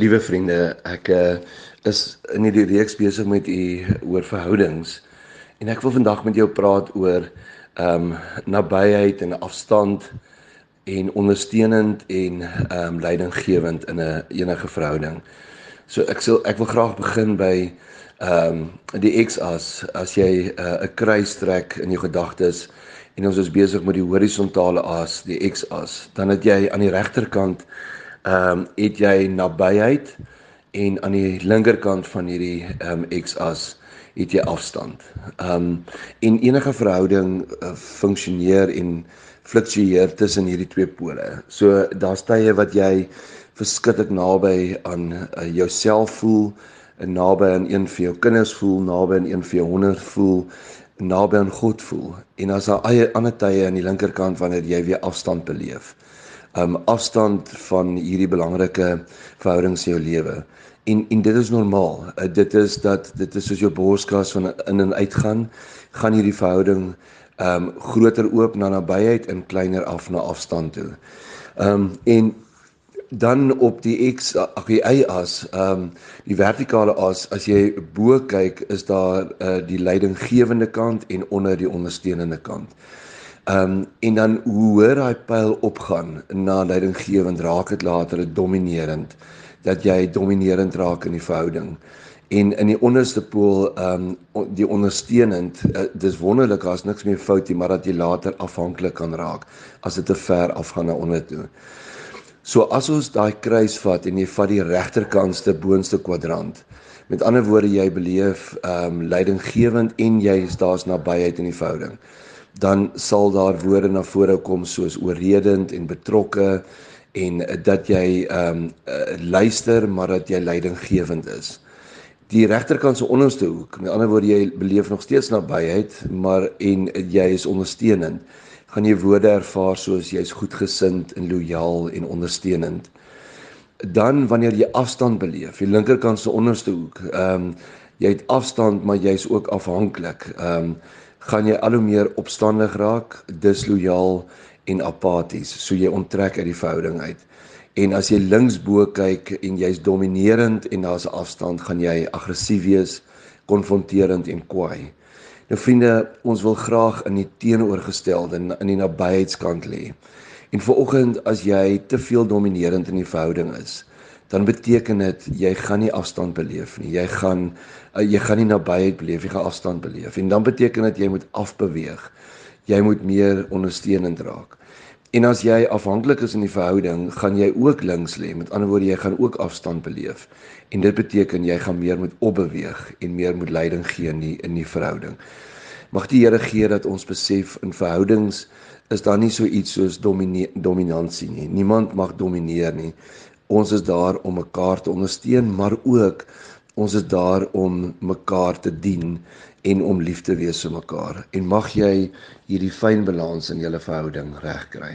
Liewe vriende, ek uh, is in hierdie reeks besig met u oor verhoudings en ek wil vandag met jou praat oor ehm um, nabyheid en afstand en ondersteunend en ehm um, leidinggewend in 'n enige verhouding. So ek sal ek wil graag begin by ehm um, die X-as as jy eh, 'n uh, kruis trek in jou gedagtes en ons is besig met die horisontale as, die X-as, dan het jy aan die regterkant ehm um, het jy nabyheid en aan die linkerkant van hierdie ehm um, x-as het jy afstand. Ehm um, en enige verhouding uh, funksioneer en fluktueer tussen hierdie twee pole. So daar's tye wat jy verskriklik naby aan uh, jouself voel, naby aan een van jou kinders voel, naby aan een van jou honderd voel, naby aan God voel. En as daar eie ander tye aan die linkerkant wanneer jy weer afstand beleef um afstand van hierdie belangrike verhoudings in jou lewe. En en dit is normaal. Uh, dit is dat dit is soos jou borskas van in en uit gaan, gaan hierdie verhouding um groter oop na nabyheid en kleiner af na afstand toe. Um en dan op die x ag die y as um die vertikale as as jy bo kyk is daar uh, die leidinggewende kant en onder die ondersteunende kant. Ehm um, en dan hoe hoër daai pyl opgaan na leidinggewend raak dit later dominerend dat jy dominerend raak in die verhouding. En in die onderste pool ehm um, die ondersteunend uh, dis wonderlik as niks meer fout nie maar dat jy later afhanklik kan raak as dit te ver afgaan na onder toe. So as ons daai kruis vat en jy vat die regterkantste boonste kwadrant. Met ander woorde jy beleef ehm um, leidinggewend en jy is daar's nabyheid in die verhouding dan sal daar woorde na vore kom soos oorredend en betrokke en dat jy ehm um, uh, luister maar dat jy leidinggewend is. Die regterkant se onderste hoek, met ander woorde jy beleef nog steeds nabyheid, maar en jy is ondersteunend. Gaan jy woorde ervaar soos jy's goedgesind en lojaal en ondersteunend. Dan wanneer jy afstand beleef, die linkerkant se onderste hoek, ehm um, jy het afstand maar jy's ook afhanklik. Ehm um, gaan jy al hoe meer opstandig raak, dislojaal en apaties, so jy onttrek uit die verhouding uit. En as jy linksbo kyk en jy's dominerend en daar's 'n afstand, gaan jy aggressief wees, konfronterend en kwaai. Nou vriende, ons wil graag in die teenoorgestelde in, die nabyeidskant lê. En vir oggend as jy te veel dominerend in die verhouding is, dan beteken dit jy gaan nie afstand beleef nie. Jy gaan uh, jy gaan nie nabyheid beleef, jy gaan afstand beleef. En dan beteken dit jy moet afbeweeg. Jy moet meer ondersteunend raak. En as jy afhanklik is in die verhouding, gaan jy ook links lê. Met ander woorde, jy gaan ook afstand beleef. En dit beteken jy gaan meer moet opbeweeg en meer moet leiding gee in die, in die verhouding. Mag die Here gee dat ons besef in verhoudings is daar nie so iets soos dominansie nie. Niemand mag domineer nie. Ons is daar om mekaar te ondersteun, maar ook ons is daar om mekaar te dien en om lief te wees vir mekaar. En mag jy hierdie fyn balans in julle verhouding regkry.